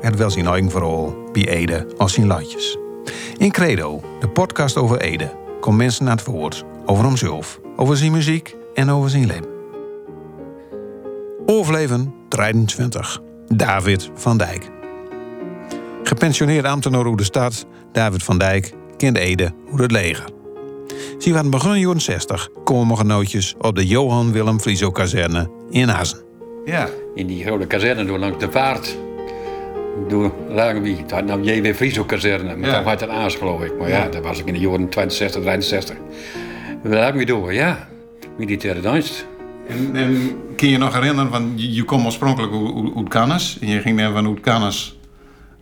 Het wel zijn eigen verhaal bij Ede als zijn latjes. In Credo, de podcast over Ede, komt mensen naar het woord over hemzelf, over zijn muziek en over zijn leven. Overleven 23. David van Dijk. Gepensioneerd ambtenaar hoe de stad, David van Dijk, kende Ede hoe het leger. Zie waren begin jaren 60 komen genootjes op de Johan Willem Frieso kazerne in Azen. Ja. in die grote kazerne door langs de vaart. Door Ragenwie. Het had nou JW Frieso kazerne, maar Ja. had het aans geloof ik. Maar ja, dat was ik in de jaren 62, 63. We Ragenwie door, ja. Militaire dienst. En, en kun je nog herinneren, van je, je kwam oorspronkelijk uit- Cannes. En je ging dan van Cannes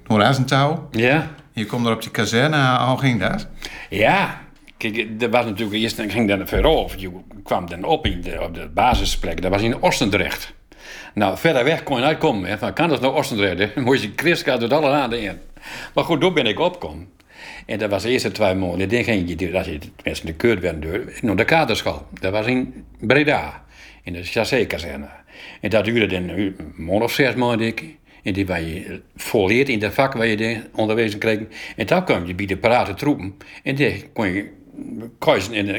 naar Azentouw. Ja. Je komt er op die kazerne, hoe ging dat? Ja. Kijk, er was natuurlijk eerst, dan ging dan veraf. Je kwam dan op in de, op de basisplek. Dat was in Oostendrecht. Nou, verder weg kon je niet komen. Hè. Van kan dat naar Oostendrecht? hè? Dan moest je Christka door alle handen in. Maar goed, daar ben ik opgekomen. En dat was de eerste twee maanden. Dan ging je, als je tenminste de keur werd door, naar de kaderschool. Dat was in Breda, in de chassé-kazerne. En dat duurde dan een maand. En die waar je volleerd in dat vak waar je de onderwezen kreeg. En dan kwam je bij de parate troepen. En die kon je eh,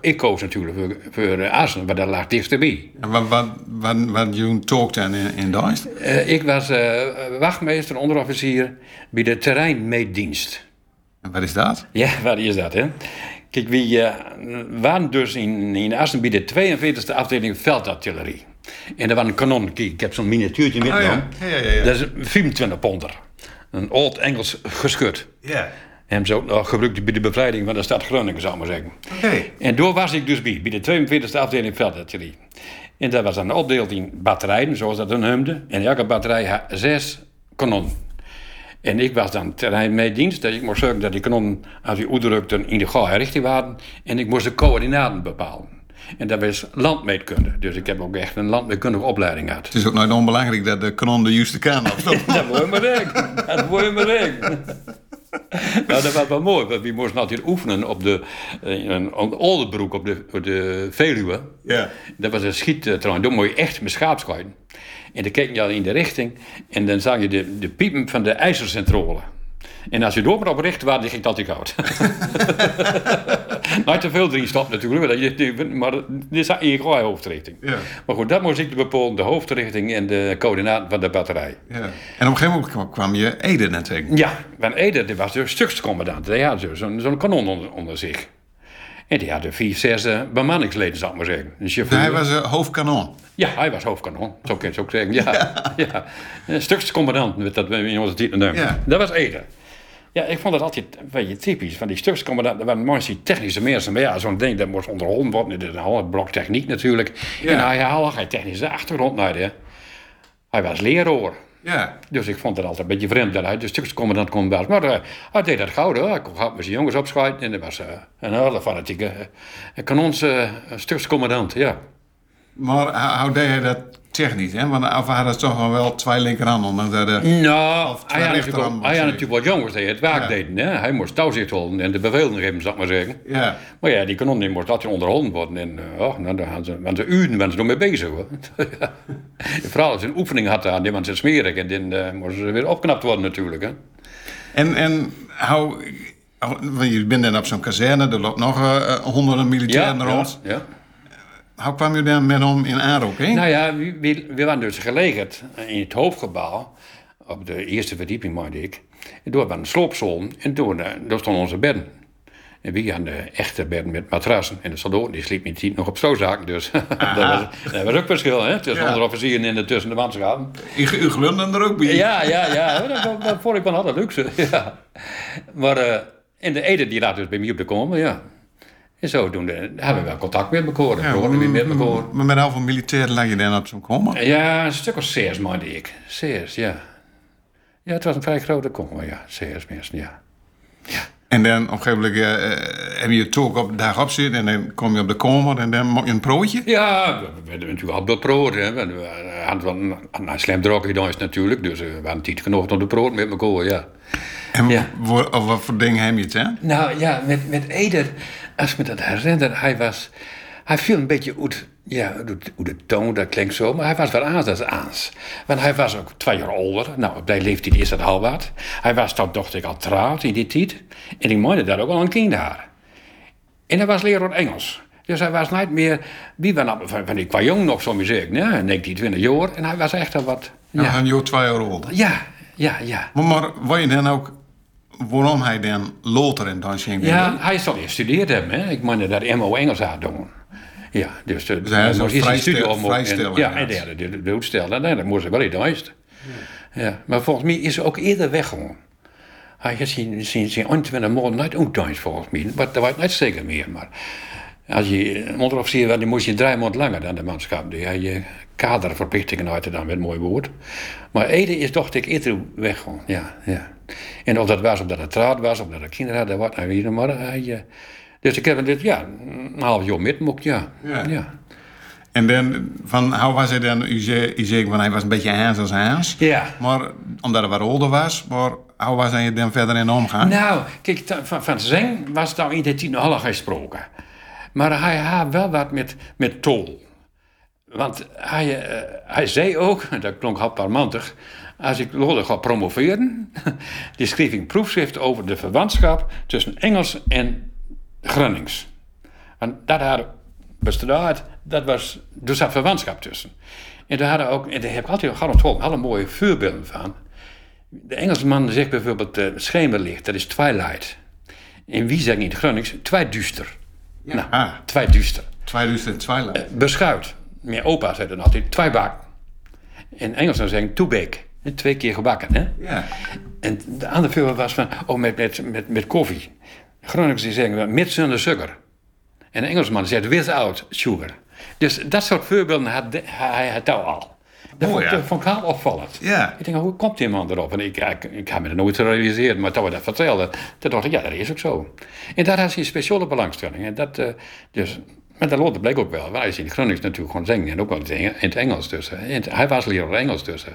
ik koos natuurlijk voor, Assen, waar dat lag dichtstbij. En wat, wat, wat, wat je talk dan in, in Duits? Eh, ik was eh, wachtmeester, onderofficier bij de terreinmeetdienst. En wat is dat? Ja, waar is dat, hè? Kijk, we eh, waren dus in, in Assen bij de 42e afdeling veldartillerie. En er was een kanon. Kijk, ik heb zo'n miniatuurtje metgenomen. ja. Ja, ja, ja. Dat is een 25 ponder. Een oud Engels geschut. Ja. Hem ze ook nog gebruikt bij de bevrijding van de stad Groningen, zou ik maar zeggen. Oké. En daar was ik dus bij, bij de 42e afdeling veldartillerie. En dat was dan opdeeld in batterijen, zoals dat dan heemde. En elke batterij had zes kanonnen. En ik was dan terreinmeedienst, dus ik moest zorgen dat die kanonnen, als die uitdrukten, in de goede richting waren. En ik moest de coördinaten bepalen. En dat was landmeetkunde. Dus ik heb ook echt een landmeetkundige opleiding gehad. Het is ook nooit onbelangrijk dat de kanon de juiste op staat. Dat moet je maar denken. Dat moet je maar denken. Nou, dat was wel mooi, want we moesten altijd oefenen op de, eh, een Oldenbroek op de, op de Veluwe. Ja. Dat was een schiettrein, daar moet je echt met schaap schieten. En dan keek je al in de richting en dan zag je de, de piepen van de ijzercentrale. En als je door op richt was, dan ging het altijd koud. Nooit te veel erin stopt natuurlijk, maar dit in je goede hoofdrichting. Ja. Maar goed, dat moest ik bepalen, de hoofdrichting en de coördinaten van de batterij. ja. En op een gegeven moment kwam, je Ede net tegen. Ja, Van Ede was de stukscommandant. Die had zo- zo'n zo'n kanon onder, onder zich. En die had er vier, zes bemanningsleden, zou ik maar zeggen. Een chauffeur. Hij was uh, hoofdkanon. Ja, hij was hoofdkanon. Zo kun je het ook zeggen. Ja, ja. Een stukscommandant, met dat we in onze titel noemen. Ja. Dat was Ede. Ja, ik vond dat altijd een beetje typisch. Van die stukscommandant, dat waren mensen technische mensen. Maar ja, zo'n ding dat moest onderhouden worden. Dit is een half blok techniek natuurlijk. Ja. En hij had geen technische achtergrond naar hè. Hij was leraar. Ja. Dus ik vond het altijd een beetje vreemd dat hij de stukscommandant kon bij. Maar eh, hij deed dat gauw hoor. Hij kon gauw met zijn jongens opschuiten. En dat was eh, een hele fanatieke uh, kanons eh, stukscommandant, ja. Maar hoe hoe deed hij dat technisch? Hè? Want of had het toch wel twee linkerhanden. Eh, Nou, hij had, natuurlijk, wel- hij had natuurlijk wel jongens die het Ja. deden. Hè? Hij moest touwzicht houden en de bevelen geven, zou ik maar zeggen. ja. Maar ja, die kanon die moest altijd onderhouden worden. En uh, oh, nou, daar gaan ze, waren ze uren waren ze nog mee bezig. Hoor. Vooral als ze een oefening hadden, die waren ze smerig. En dan eh, moesten ze weer opknapt worden natuurlijk. Hè? En, en hoe, want je bent dan op zo'n kazerne, er loopt nog eh, honderden militairen ja, rond. ja. Hoe kwam je dan met hem in aanraking? Nou ja, we, we, we waren dus gelegerd in het hoofdgebouw. Op de eerste verdieping, meende ik. En door was een sloopzone en door, eh, daar stonden onze bedden. En we hadden de echte bedden met matrassen. En de soldaten die sliepen niet nog op stootzaken. Dus dat, was, dat was ook verschil hè, tussen Ja. onderofficieren en de tussen de manschappen. U, u glunde er ook bij. Ja, ja, ja. Dat, dat, vond ik wel altijd luxe. Ja. Maar eh en de Ede die laat dus bij mij op de komen, ja. En zodoende hebben we wel contact met elkaar. Ja, Ja, we met elkaar. maar met hoeveel militairen lag je dan op zo'n komen? Ja, een stuk of zes, meende ik. Zes, ja. Ja, het was een vrij grote kommer, ja. CS-mensen, ja. En dan op een gegeven moment eh, eh, heb je het ook op de dag op zitten en dan kom je op de kamer en dan maak je een broodje. Ja, we werden natuurlijk al beproot. Hè. We hadden een, slim gedaan natuurlijk. Dus eh, we hadden tijd genoeg om de brood met elkaar, ja. En Ja. wat voor dingen heb je het, hè? Nou ja, met, met Eder, als me dat herinner, hij was... Hij viel een beetje uit, ja, uit, de toon, dat klinkt zo, maar hij was wel aans als aans. Want hij was ook twee jaar ouder. Nou, op die leeftijd is dat al wat. Hij was toch, dacht ik, al trouwd in die tijd. En ik meende dat ook al een kind had. En hij was leraar Engels. Dus hij was niet meer, wie was nou, van, van die qua jong nog, zo maar zeggen, ja, 19, 20 jaar. En hij was echt al wat, Ja. ja, een jaar twee jaar ouder. ja, ja, ja. Maar, maar wat je dan ook, waarom hij dan later in dansing Ja, hij zal eerst studeerd hebben. Hè. Ik meende dat hij MO Engels had doen. Ja, dus, de, Dus hij is een vrijstel- om- en- Ja, ja. en de. Nee, dat moest ik wel in juist. Ja. Maar volgens mij is hij ook eerder weggegaan. Hij heeft zijn, zijn, zijn 21 maanden niet uitdanst volgens mij. Maar dat was niet zeker meer. Maar als je onderofficier werd, dan moest je drie maanden langer dan de manschap. Die had je kaderverplichtingen uit dan met een mooi woord. Maar Ede is toch ik eerder weggegaan. Ja, ja. En of dat was omdat het trouwd was, omdat het kinderen hadden, wat nou weer. Maar hij, eh, dus ik heb dit, ja, een half jaar met mocht, ja. Ja. ja. En dan, van, hoe was hij dan, u zei, u zei van hij was een beetje haans als haans. Ja. Maar omdat hij wat ouder was, maar hoe was hij dan verder in omgaan? Nou, kijk, van, van zeng was nou in de tien gesproken. Maar hij had wel wat met, met tol. Want hij, eh, hij zei ook, dat klonk half parmantig... als ik wilde ga promoveren... die schreef ik een proefschrift over de verwantschap... tussen Engels en Grunnings. Want dat had bestaat, dat was, er zat verwantschap tussen. En daar hadden ook, en daar heb ik altijd onthouden, alle mooie voorbeelden van. De Engelsman zegt bijvoorbeeld eh, schemerlicht, dat is twilight. En wie zegt niet Gronings? Twijduister. Ja. Nou, Ah. twijduister. 2002. Eh, beschuit. Mijn opa zei dan altijd twijbak. En Engelsen zeggen two bake. Twee keer gebakken, hè? Ja. En de andere voorbeeld was van, oh, met, met, met, met koffie. Groningers die zeggen, met zonder suiker. En de Engelsman zegt, without sugar. Dus dat soort voorbeelden had de- hij had al. Dat Oh, vond, ja. dat vond ik heel opvallend. Ja. Ik denk, hoe komt die man erop? En ik, ja, ik, ik heb me dat nooit gerealiseerd, maar toen we dat vertelden, toen dacht ik, ja, dat is ook zo. En daar had hij een speciale belangstelling. En dat, eh, dus, maar dat loopt bleek ook wel. Hij is in Gronings natuurlijk gewoon zingen en ook wel in het Engels tussen. En hij was leraar Engels tussen.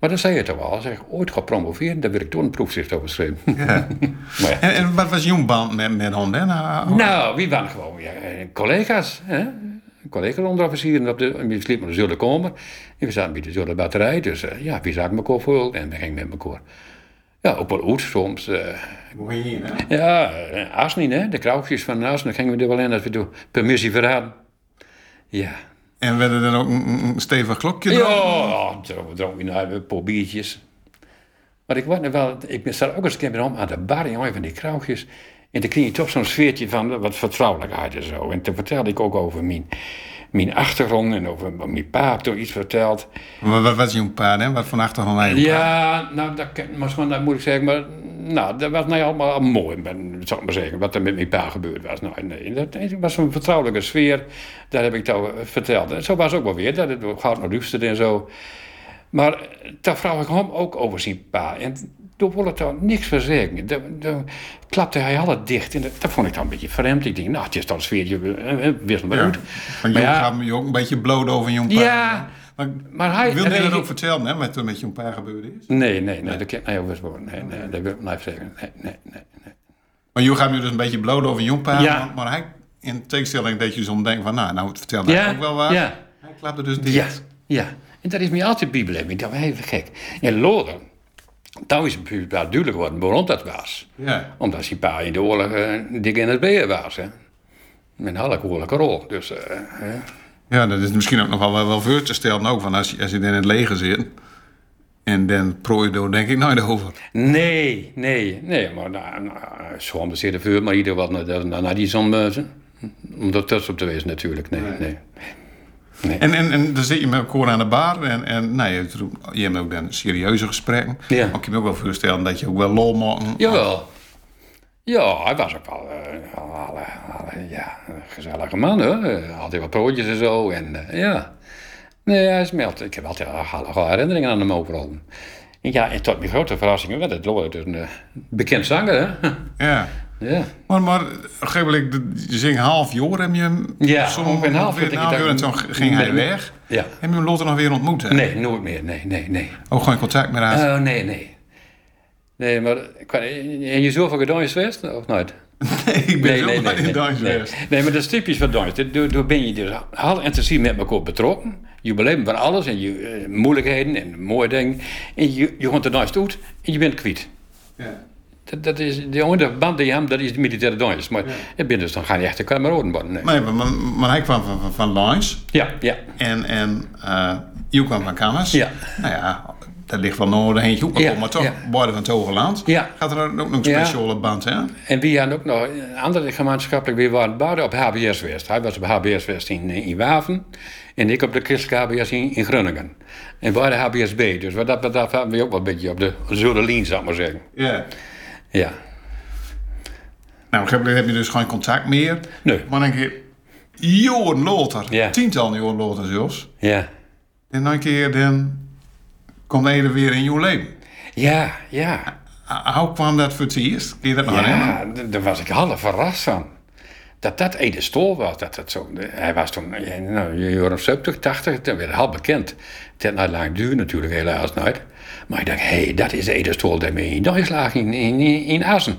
Maar dan zei je toch wel, ik ooit ga promoveren, dan wil ik toen een proefschrift over schrijven. ja. En, en wat was jouw band met, met hem dan? Nou, Nou, wie waren gewoon ja, eh, collega's. Hè? Collega's onderofficieren op de, we sliepen op dezelfde kamer. En we zaten bij dezelfde batterij. Dus eh, ja, wie zagen elkaar voor en we gingen met elkaar. Ja, ook wel uit soms. eh. Ging je, ja, eh, Asnin, hè? de kraukjes van Asnin. Dan gingen we er wel in als we door permissie verraden. Ja. En werd er dan ook een, een stevig klokje Ja, erop? dronken dronken we nou een paar biertjes. Maar ik, word wel, ik zat ook eens een keer hem aan de bar jongen, van die kraukjes. En toen kreeg je toch zo'n sfeertje van wat vertrouwelijkheid en zo. En toen vertelde ik ook over mijn, mijn achtergrond en over mijn pa heb toen iets verteld. Wat, wat was jouw pa, hè? Wat van achtergrond had je? Ja, nou, dat, kan- maar gewoon, dat moet ik zeggen. Maar nou, dat was nou allemaal mooi, ben- zal ik maar zeggen, wat er met mijn pa gebeurd was. Nou, nee, dat was een vertrouwelijke sfeer, daar heb ik toen verteld. En zo was het ook wel weer, dat het gaat nog luisteren en zo. Maar eh, toen vroeg ik hem ook over zijn pa. En toen wilde ik daar niks van zeggen. Toen klapte hij alles dicht. En dat, dat vond ik dan een beetje vreemd. Ik denk, nou, het is toch een sfeertje, eh, eh, wist Ja. goed. Van Maar ja. gaat me ook een beetje bloot over jouw pa. Ja, Maar, maar hij... wil je dat ook vertellen, hè? Wat toen met jouw pa gebeurd is? Nee, nee, nee, dat kan ik niet over woorden. Nee, nee, dat wil ik niet zeggen. Nee, nee, nee. nee. Maar je gaat me dus een beetje bloot over jouw pa. Ja. Maar, maar hij, in tegenstelling dat je soms denkt van, nou, nou vertelt hij Ja, ook wel wat. ja. Hij klapte dus dicht. Ja, ja. En dat is me altijd bijbeleven. Ik dacht, even gek. En Loder, toen is het wel duidelijk geworden waarom dat was. Ja. Omdat zijn pa in de oorlog uh, dik in het beheer was. Hè. Met een hele oorlijke rol. Dus, eh, hè. Ja, dat is misschien ook nog wel, wel, voor te stellen ook. Van als, je, als je dan in het leger zit en dan prooi je door, denk ik nooit over. Nee, nee, nee. Maar nou, nou, vuur, maar ieder wat naar, naar, die zon. eh, om er trots op te wezen natuurlijk. Nee, nee. En, en, en dan zit je met elkaar aan de bar en, en nou, je, je hebt ook dan serieuze gesprekken. Ja. Maar ik kan me ook wel voorstellen dat je ook wel lol maakt. Jawel. Ja, hij was ook wel eh, al- ja, een gezellige man hoor. Eh, Altijd wat broodjes en zo. En eh, ja. Nee, hij smelt. Ik heb altijd al- herinneringen aan hem overal. Ja, en tot mijn grote verrassing werd het Lloyd een bekend zanger, hè? Ja. ja. Maar, maar op een gegeven moment, je zingt half jaar, heb je hem... Ja, een half jaar, een half en toen ging hij weg. Ja. Heb je hem later nog weer ontmoet? Hè? Nee, nooit meer. Nee, nee, nee. Ook geen contact meer. Oh, nee, nee. Nee, maar en je zoveel gedanst geweest of nooit? ik ben in dans nee. geweest. Nee, maar dat is typisch van dans. Daar ben je dus heel intensief met elkaar betrokken. Je beleeft van alles en je eh, moeilijkheden en mooie dingen. En je, je gaat de dans uit en je bent kwijt. Ja. Dat, dat is de enige band die je hebt, dat is de militaire dans. Maar ik ben dus dan ga je echt de kameraden worden. Nee. Nee, maar, maar hij kwam van, van, van Lines Ja, ja. en, en je kwam van Cannes. Ja. Nou ja, dat ligt wel noorden heen gekomen, Ja, maar toch, ja. van het Hoge Land. Ja. Gaat er ook nog een speciale band, hè? En wie hadden ook nog een andere gemeenschappelijk, we waren beide op HBS West. Hij was op HBS West in, eh, in Waven en ik op de christelijke HBS in, in Groningen. En beide HBSB, dus wat dat betreft hadden we ook wel een beetje op de zure lijn, zou ik maar zeggen. Ja. Ja. Nou, op moment heb je dus geen contact meer. Nee. Maar dan denk je, jaren later, Ja. tientallen jaren later zelfs. Ja. En dan een keer, dan komt Ede weer in jouw leven. Ja, ja. Hoe kwam dat voor het eerst? Kun je dat nog? Ja, daar was ik half verrast van. Dat dat Ede Stol was. Dat dat zo, hij was toen, ja, nou, je jaren 70, 80, toen werd al bekend. Het had lang duur natuurlijk, helaas nooit. Maar ik dacht, hé, hey, dat is Ede Stol daarmee in Duitsland, in, in, in, in Assen.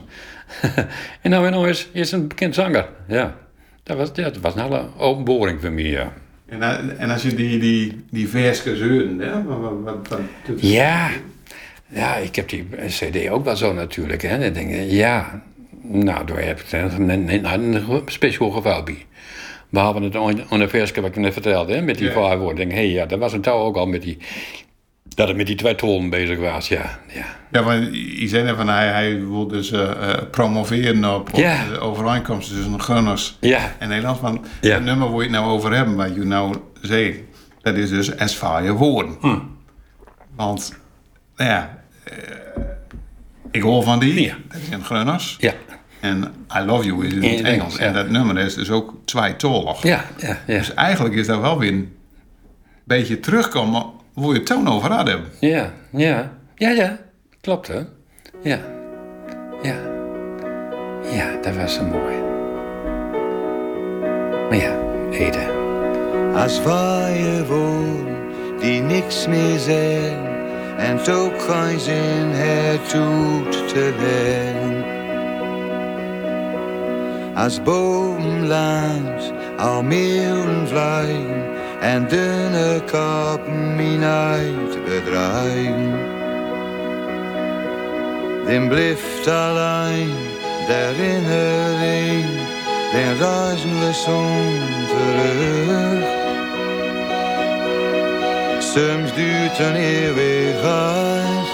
en nou en nou is, is een bekend zanger. Ja. Dat was, dat was een hele openboring voor mij, ja. En, eh, en als je die, die, die verske zeuren, hè? Wat, Ja, ja, ik heb die CD ook wel zo natuurlijk. Hè. Dan denk ik, ja, nou, daar heb ik een, speciaal geval bij. Behalve het ongeveerske wat ik net vertelde, hè, met die Ja. vijf woorden. denk hé, ja, dat was een touw ook al met die, dat het met die twee tonen bezig was, ja. ja. Ja, want je zei net van hij, hij wil dus eh, eh, promoveren op, op Ja. de overeenkomsten tussen Gunners Ja, en Nederland. Van Ja. het nummer waar je het nou over hebben, wat je nou zei, dat is dus as je woorden. Hm. Want, nou ja, eh, ik hoor van die, Ja. dat is in Gunners. ja, En I Love You is in, In het Engels. Engels, En dat nummer is dus ook tweetalig. ja, ja, ja. Dus eigenlijk is dat wel weer een beetje terugkomen het toen over hebben. Ja, ja, ja, ja, klopt hè. Ja, ja, ja, dat was zo mooi. Maar ja, Ede. Als vrije woorden die niks meer zijn en ook geen zin heeft te leggen. Als boven langs al meeuwen vliegen en dunne kappen minuit bedreigen. Dan blijft alleen de herinnering, dan reizen we soms terug. Soms duurt een eeuwigheid,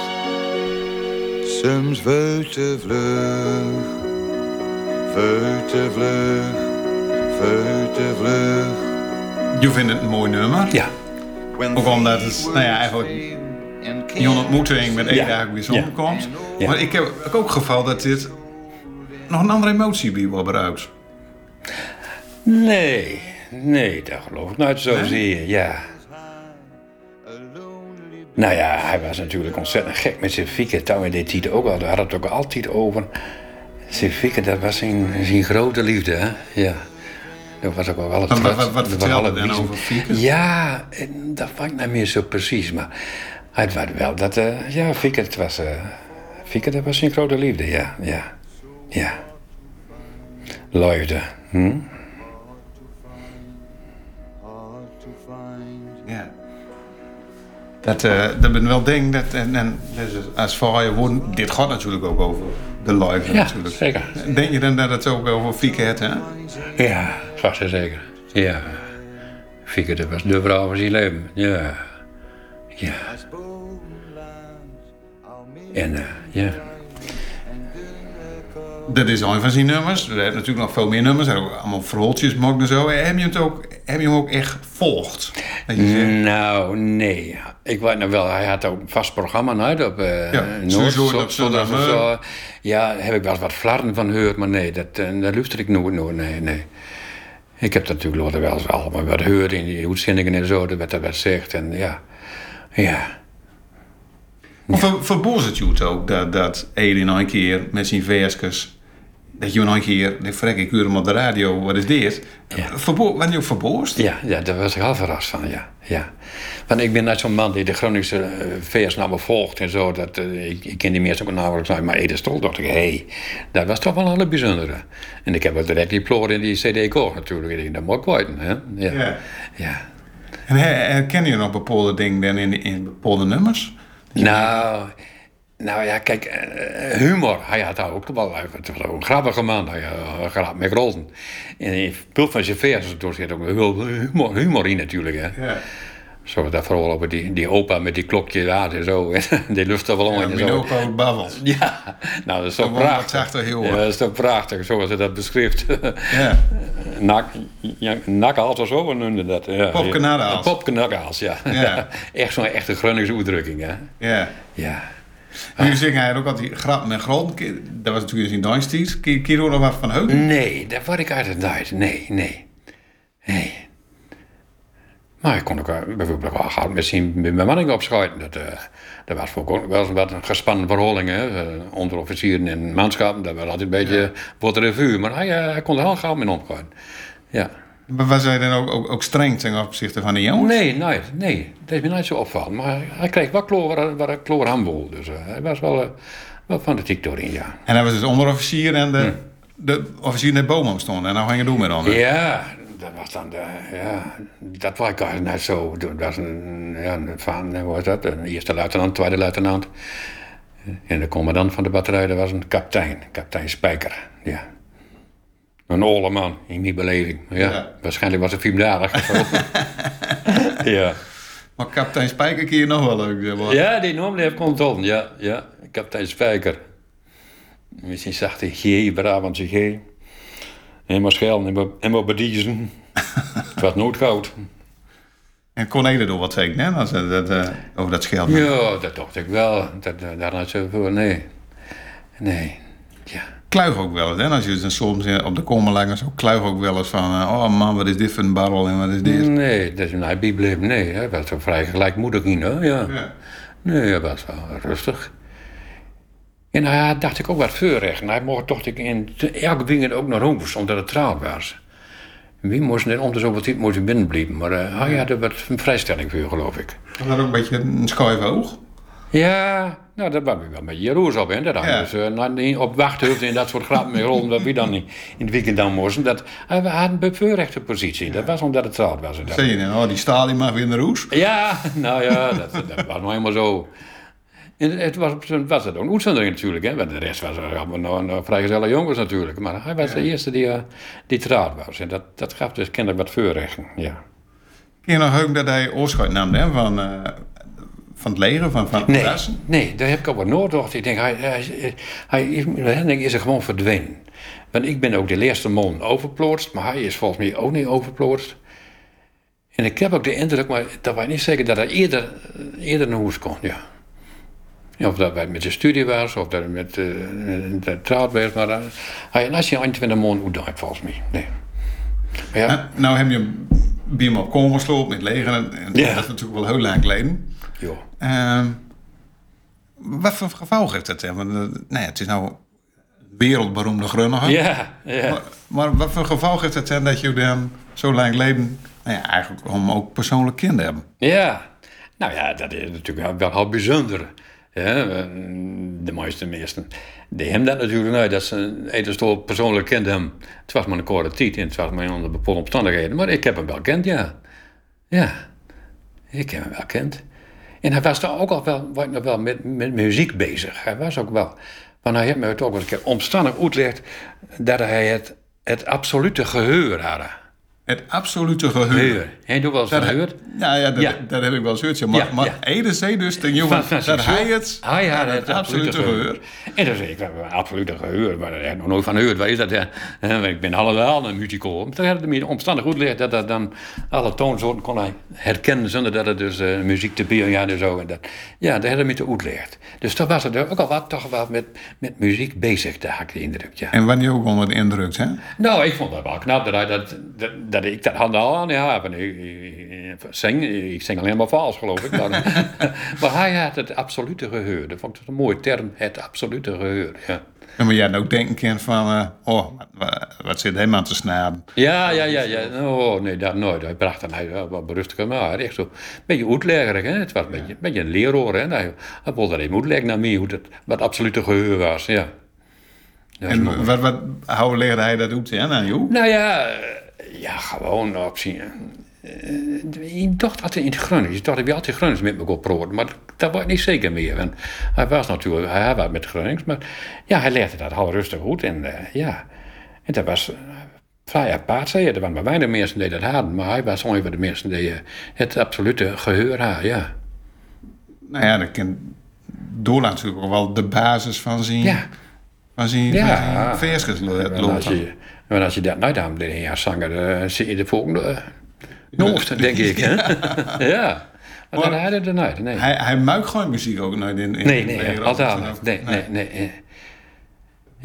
soms veel te vlug, veel te vlug, veel te vlug. Je vindt het een mooi nummer. Ja, Ook omdat het, nou ja, eigenlijk Die ontmoeting met één Ja. dag weer zo Ja. komt. Ja. Maar ik heb ook geval dat dit nog een andere emotie bij gebruikt. nee, nee, dat geloof ik nooit zo zie je, ja. Nou ja, hij was natuurlijk ontzettend gek met zijn fieken. Toen in die tijd ook al, daar had het ook altijd over. Zijn fieken, dat was zijn, zijn grote liefde, hè? Ja. Dat was ook wel wel het Wat- wat- wat vertelde dan over fieken? Ja, dat vond ik niet meer zo precies, maar het was wel dat, eh, ja, het was, fieken, dat was zijn grote liefde, ja, ja, ja. Liefde, hm? Ja. Dat, eh dat ben wel ding dat en, en als voor je woorden, dit gaat natuurlijk ook over de liefde Ja, natuurlijk. zeker. Denk je dan dat het ook over Fieke het, hè? Ja, vast en zeker. Ja. Fieke, dat was de vrouw van zijn leven. Ja. Ja. En uh, ja. Dat is een van zijn nummers. Er zijn natuurlijk nog veel meer nummers. Er zijn ook allemaal verhaaltjes gemaakt en zo. Heb je, het ook, heb je hem ook echt volgd? Dat je zegt, Nou, nee. Ik weet nog wel, hij had ook een vast programma uit op uh, Ja, Noord. zo- op zondag zondag, of zo. Ja, heb ik wel eens wat flarden van gehoord, maar nee, dat, uh, daar luister ik nooit, nooit, nee, nee. Ik heb dat natuurlijk later wel eens allemaal wat gehoord in die uitzendingen en zo, dat werd er wat zegt en ja. Ja. Maar ver, verboos het je ook dat, dat Ede in een keer met zijn versjes... Dat je een keer, de frek ik uur hem op de radio, wat is dit? Ja. Verbo ben je ook verboosd? Ja, ja, daar was ik al verrast van, ja. ja. Want ik ben net zo'n man die de Groningse uh, vers nou volgt en zo. Dat, eh, ik, ik ken die mensen ook nauwelijks uit, maar Ede Stol dacht ik, hé, hey, dat was toch wel een hele bijzondere. En ik heb het direct die ploor in die cd gekocht natuurlijk. Ik denk, dat moet ik weten, hè. Ja. Ja. ja. En her- herken je nog bepaalde dingen dan in, in bepaalde nummers? Nou, nou ja, kijk, eh, humor. Hij had daar ook wel het was ook een grappige man. Hij had grap met rollen. En in veel van zijn vers, er zit ook heel humor, humor in natuurlijk. Hè. Ja. Zo dat vooral over die, die opa met die klokje aan en zo. die lucht er wel om Ja, en zo. opa ook babbelt. Ja, nou dat is toch wat prachtig. heel Ja, dat is toch prachtig, zoals hij dat beschrijft. Ja. Nak, ja, nakkenhals of zo, noemden dat. Ja, Popkenakkenhals. Ja, popkenakkenhals, ja. Ja. Echt zo'n echte Groningse uitdrukking, hè. ja. Ja. Nu zingen hij ook altijd grap met grond. Dat was natuurlijk in Dynasties. Er nog wat van houden? Nee, dat word ik uit het nooit. Nee, nee. Nee. Maar ik kon ook eh, bijvoorbeeld wel gehad met zijn bemanning opschuiten. Dat, eh, dat was ook wel eens wat een gespannen verhouding. Hè? Eh, onderofficieren en manschappen, dat was altijd een beetje wat revue. Maar hij, hij kon er heel gauw mee omgaan. Ja. Maar Was hij dan ook, ook, ook streng ten opzichte van de jongens? Nee, nee, nee. Dat is me nooit zo opvallen. Maar hij kreeg wel kloor waar, kloor aan wil. Dus eh, hij was wel, eh, wel fanatiek doorin, ja. En hij was dus onderofficier en de, de officier in de boom stond. En nou ging je doen met onder. Ja, dat was dan de, ja, dat was ik eigenlijk net zo. Dat was een, ja, een van, hoe was dat? Een eerste luitenant, tweede luitenant. En de commandant van de batterij, dat was een kapitein, kapitein Spijker, ja. Een oude man, in die beleving. Ja, Ja. waarschijnlijk was het zo. ja. Maar kapitein Spijker kun je nog wel leuk. zeg maar. ja, die noemde heeft controle, ja, ja. Kapitein Spijker. Misschien zag hij G, Brabantse G. Helemaal schel, helemaal bediezen. het was noodgoud. En kon hij er door wat zeggen, hè? Dat, dat, eh, over dat scheld. Ja, dat dacht ik wel. Dat, dat- daar had ze voor, nee. Nee, ja. Kluig ook wel eens, hè? Als je dan soms eh, op de komen lagen, zo kluig ook wel eens van... eh, oh man, wat is dit voor een barrel en wat is dit? Nee, dat is een bibel. Nee, hij was wel vrij gelijkmoedig in, hoor. Ja. Ja. Nee, hij was wel rustig. En hij had, dacht ik, ook wat voorrecht. En hij mocht, ik, in elke weekend ook naar huis, omdat het trouw was. Wie moest net om de zoveel tijd moest hij binnen blijven. Maar eh, hij had er wat een vrijstelling voor, geloof ik. Was dat ook een beetje een schuif oog? Ja, nou, daar ben ik wel een beetje jaloers op, inderdaad. Ja. Dus uh, nou, op wachthoofd en dat soort grappen mee rollen, dat wie dan niet in het weekend dan moesten. Dat, hij had een bevoorrechte positie. Dat was omdat het zout was. Dat. Zeg je oh die Stalin mag weer in de roes? Ja, nou ja, dat, dat was nou helemaal zo. En het was, was het ook een uitzondering natuurlijk, hè. Want de rest was er allemaal nog, nog vrijgezelle jongens natuurlijk. Maar hij was de eerste die, eh, die trouwd was. En dat, dat gaf dus kennelijk wat voorrechten, ja. Kun je nog dat hij oorschot nam hè? Van, eh, van het leger, van, van Nee, Rassen? nee, daar heb ik ook wat noord Ik denk, hij, hij, hij, is, hij is er gewoon verdwenen. Want ik ben ook de eerste man overplootst, maar hij is volgens mij ook niet overplootst. En ik heb ook de indruk, maar dat was niet zeker dat hij eerder, eerder naar huis kon, ja. Of dat hij met zijn studie was, of dat hij met uh, de trouwd was. Maar hij had je 21 maanden uitdaagd, volgens mij. Nee. Maar ja, Nou, nou heb je bij hem op komen gesloten met het leger. En, en Ja. dat is natuurlijk wel heel lang geleden. Joh. Ehm, wat voor gevolg heeft dat? Want, eh, nee, het is nou wereldberoemde grunniger. Ja, ja. Maar, maar wat voor gevolg heeft het hè, dat je dan zo lang geleden... Nou ja, eigenlijk om ook persoonlijk kinderen hebben. Ja, nou ja, dat is natuurlijk wel, wel bijzonder. Ja, de meeste meesten. Die hebben dat natuurlijk nooit, dat ze een etenstoel persoonlijk kent hem. Het was maar een korte tijd en het was maar onder bepaalde omstandigheden. Maar ik heb hem wel kend, ja. Ja, ik heb hem wel kend. En hij was daar ook al wel, nog wel met, met muziek bezig. Hij was ook wel. Want hij heeft me het ook een keer omstandig uitgelegd dat hij het, het absolute geheur had. Het absolute. Heb je ook wel eens van Dat, gehoord? ja, ja, dat, Ja. dat heb ik wel eens gehoord. ja. Maar, Ja, maar ja. Ede zei dus ten jongen Van- van dat hij het, Hij had het het absolute geheur. En dan zeg ik, absolute geheur, maar daar heb ik nog nooit van gehoord. Wat is dat? Ja? Ik ben allemaal een musical. Maar Toen had het me omstandig goed geleerd dat dat dan alle toonsoorten kon hij herkennen zonder dat het dus eh, muziek te piano en zo. En dat, ja, dat had hij me te goed geleerd. Dus toen was het ook al wat toch wel met, met muziek bezig, daar had ik de indruk, ja. En wanneer ook onder de indruk, hè? Nou, ik vond dat wel knap dat hij dat, dat, dat dat ik dat had al aan haven. Ik, zing, ik zing alleen maar vals, geloof ik. Maar, maar hij had het absolute geheur. Dat vond ik een mooie term, het absolute geheur. Ja. Ja, maar jij had ook denken kan van, eh, oh, wat, wat zit hem aan te snaben? Ja, ja, ja, ja. Oh, nee, dat nooit. Hij bracht dan hij wat berustiger, maar echt zo. Een beetje uitleggerig, hè. Het was een beetje, een beetje een leraar, hè. Hij, hij wilde even uitleggen naar mij hoe het, wat absolute geheur was, ja. Dat. En wat, wat, hoe leerde hij dat uit hè, aan jou? Nou ja, eh, ja, gewoon opzien. Uh, ik dacht altijd in het Gronings. Ik dacht dat we altijd Gronings met elkaar praten. Maar dat was niet zeker meer. Want hij was natuurlijk, hij was met Gronings. Maar ja, hij legde dat heel rustig goed. En uh, ja, en dat was vrij apart, zei je. Er waren maar weinig mensen die dat hadden. Maar hij was een van de mensen die het absolute geheur had, ja. Nou ja, dat kan Doorland natuurlijk wel de basis van zijn... Ja. Van zijn, Ja. van zijn versjes En als je, dat nooit aan bleef ja, zanger, dan zie je de volgende noord, denk ik. Hè? ja. Maar Maar- dan had hij er nooit, nee. Hij, hij maakt gewoon muziek ook nooit in, in Nee, in nee, Nederland. altijd. Nee, nee, nee. eh.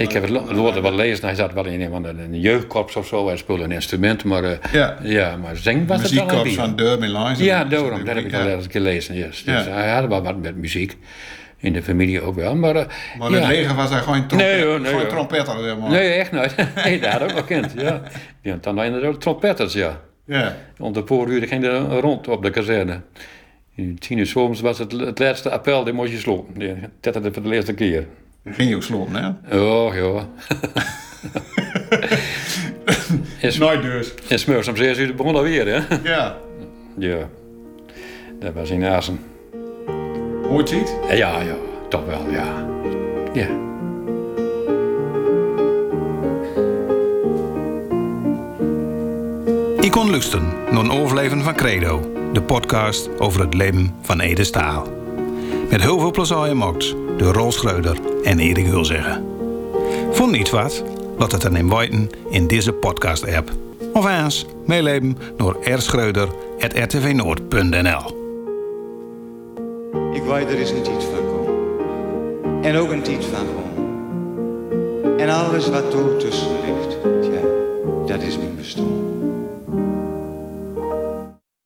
Ik heb het later wel lezen, hij zat wel in een, een jeugdkorps of zo, hij speelde een instrument, maar, eh, Ja. ja, maar zing was het wel een van Derby Lines. Ja, daarom, dat heb ik al eens gelezen, yes. Dus Ja. hij had wel wat met muziek, in de familie ook wel, maar... eh, Maar in het ja. leger was hij gewoon trompet, Nee, hoor, nee, gewoon trompetter. Zeg maar. Nee, echt nooit. Nee, dat had ik ook bekend, ja. Hebt dan inderdaad trompetters, ja. Ja. Om de vooruur ging er rond op de kazerne. In tien uur 's ochtends was het, het laatste appel, die moest je slopen. Die tetterde voor de eerste keer. Ging je ook slopen, hè? Oh, en, Nooit dus. en smeurs om zes uur begon alweer, hè? Ja. Ja. Dat was in Azen. Het? Ja, ja, toch wel, ja. Ja. Ik kon luisteren naar een overleven van Credo, de podcast over het leven van Ede Staal. Met heel veel plezier gemaakt door Rol Schreuder en Erik Hulzeggen. Vond niet wat? Laat het dan in weten in deze podcast-app. Of eens meeleven door rschreuder.rtvnoord.nl Er is een tijd van komen. En ook een tijd van gewoon. En alles wat er tussen ligt, ja, dat is mijn bestaan.